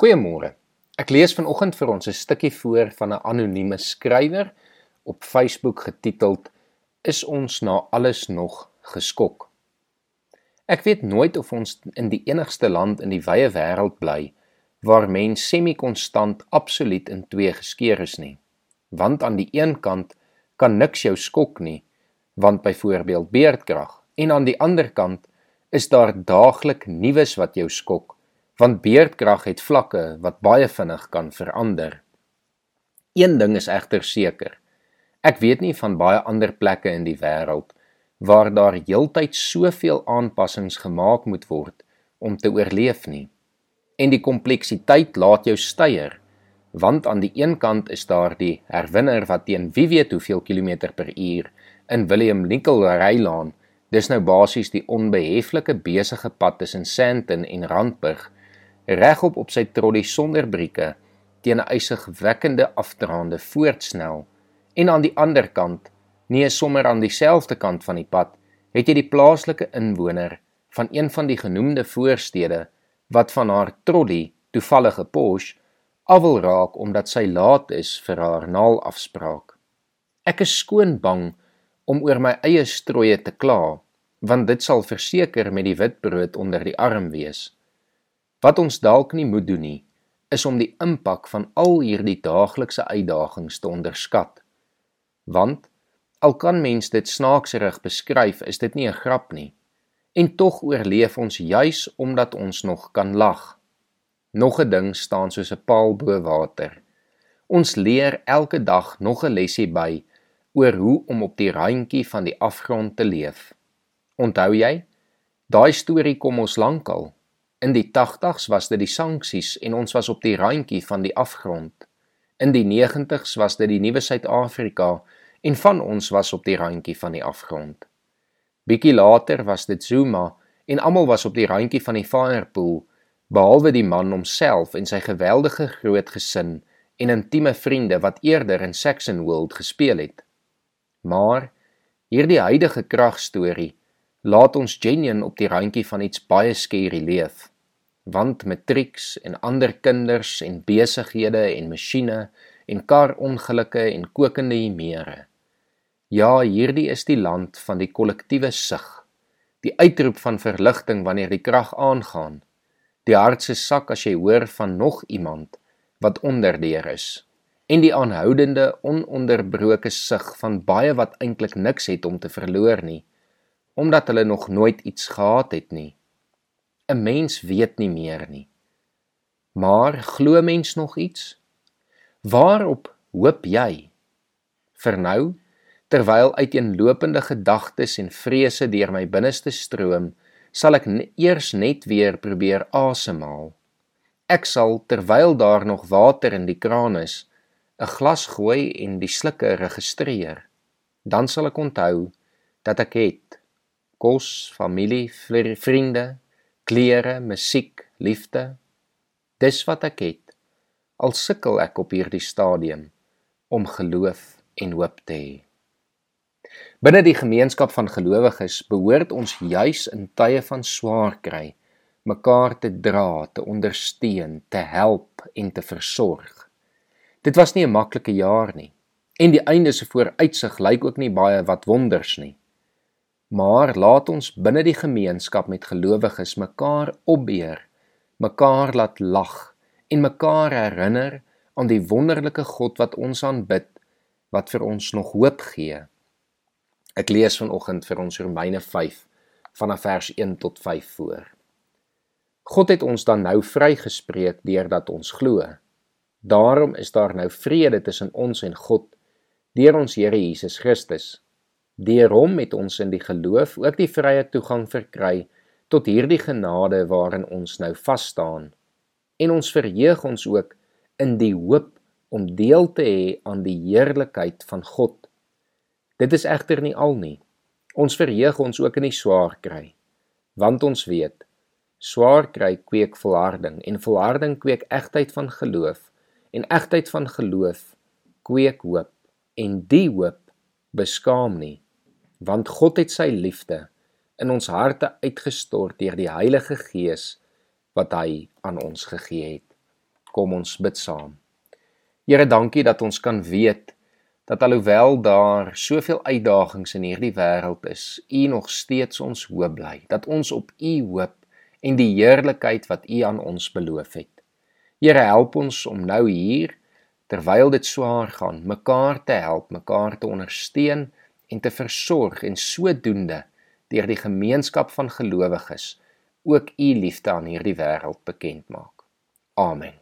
Goeiemôre. Ek lees vanoggend vir ons 'n stukkie voor van 'n anonieme skrywer op Facebook getiteld Is ons na alles nog geskok? Ek weet nooit of ons in die enigste land in die wye wêreld bly waar mens semi-konstant absoluut in twee geskeur is nie. Want aan die een kant kan niks jou skok nie, want byvoorbeeld beerdkrag, en aan die ander kant is daar daagliks nuus wat jou skok want beerdkrag het vlakke wat baie vinnig kan verander. Een ding is egter seker. Ek weet nie van baie ander plekke in die wêreld waar daar heeltyd soveel aanpassings gemaak moet word om te oorleef nie. En die kompleksiteit laat jou styer, want aan die een kant is daar die herwinner wat teen wie weet hoeveel kilometer per uur in William Nicol Rylaan, dis nou basies die onbeheflike besige pad tussen Sandton en Randburg regop op sy trolly sonder brieke teen 'n eisigwekkende afdraande voortsnel en aan die ander kant nie sommer aan dieselfde kant van die pad het jy die plaaslike inwoner van een van die genoemde voorstede wat van haar trolly toevallige Porsche afwil raak omdat sy laat is vir haar naalafspraak. Ek is skoon bang om oor my eie strooie te kla want dit sal verseker met die witbrood onder die arm wees Wat ons dalk nie moet doen nie, is om die impak van al hierdie daaglikse uitdagings te onderskat. Want al kan mens dit snaakserig beskryf, is dit nie 'n grap nie. En tog oorleef ons juis omdat ons nog kan lag. Nog 'n ding staan soos 'n paal bo water. Ons leer elke dag nog 'n lesie by oor hoe om op die randjie van die afgrond te leef. Onthou jy? Daai storie kom ons lankal. In die 80's was dit die sanksies en ons was op die randjie van die afgrond. In die 90's was dit die nuwe Suid-Afrika en van ons was op die randjie van die afgrond. Bietjie later was dit Zuma en almal was op die randjie van die firepool behalwe die man homself en sy geweldige groot gesin en intieme vriende wat eerder in Saxon World gespeel het. Maar hierdie huidige kragstorie laat ons genuen op die randjie van iets baie skerry leef want matrieks en ander kinders en besighede en masjiene en karongelukke en kokende himere. Ja, hierdie is die land van die kollektiewe sug. Die uitroep van verligting wanneer die krag aangaan. Die hart se sak as jy hoor van nog iemand wat onderdeur is. En die aanhoudende ononderbroke sug van baie wat eintlik niks het om te verloor nie, omdat hulle nog nooit iets gehad het nie. 'n mens weet nie meer nie. Maar glo mens nog iets? Waarop hoop jy? Vir nou, terwyl uiteenlopende gedagtes en vrese deur my binneste stroom, sal ek eers net weer probeer asemhaal. Ek sal terwyl daar nog water in die kraan is, 'n glas gooi en die slukke registreer. Dan sal ek onthou dat ek het kos, familie, vriende, klere, musiek, liefde. Dis wat ek het. Al sukkel ek op hierdie stadium om geloof en hoop te hê. Binne die gemeenskap van gelowiges behoort ons juis in tye van swaar kry mekaar te dra, te ondersteun, te help en te versorg. Dit was nie 'n maklike jaar nie en die einde se vooruitsig lyk ook nie baie wat wonders nie. Maar laat ons binne die gemeenskap met gelowiges mekaar opbeer, mekaar laat lag en mekaar herinner aan die wonderlike God wat ons aanbid, wat vir ons nog hoop gee. Ek lees vanoggend vir ons Romeine 5 vanaf vers 1 tot 5 voor. God het ons dan nou vrygespreek deurdat ons glo. Daarom is daar nou vrede tussen ons en God deur ons Here Jesus Christus Deur hom het ons in die geloof ook die vrye toegang verkry tot hierdie genade waarin ons nou vas staan. En ons verheug ons ook in die hoop om deel te hê aan die heerlikheid van God. Dit is egter nie al nie. Ons verheug ons ook in die swaar kry, want ons weet swaar kry kweek volharding en volharding kweek egtheid van geloof en egtheid van geloof kweek hoop en die hoop beskaam nie want God het sy liefde in ons harte uitgestort deur die Heilige Gees wat hy aan ons gegee het. Kom ons bid saam. Here, dankie dat ons kan weet dat alhoewel daar soveel uitdagings in hierdie wêreld is, U nog steeds ons hoop bly. Dat ons op U hoop en die heerlikheid wat U aan ons beloof het. Here, help ons om nou hier terwyl dit swaar gaan, mekaar te help, mekaar te ondersteun en te versorg en sodoende deur die gemeenskap van gelowiges ook U liefde aan hierdie wêreld bekend maak. Amen.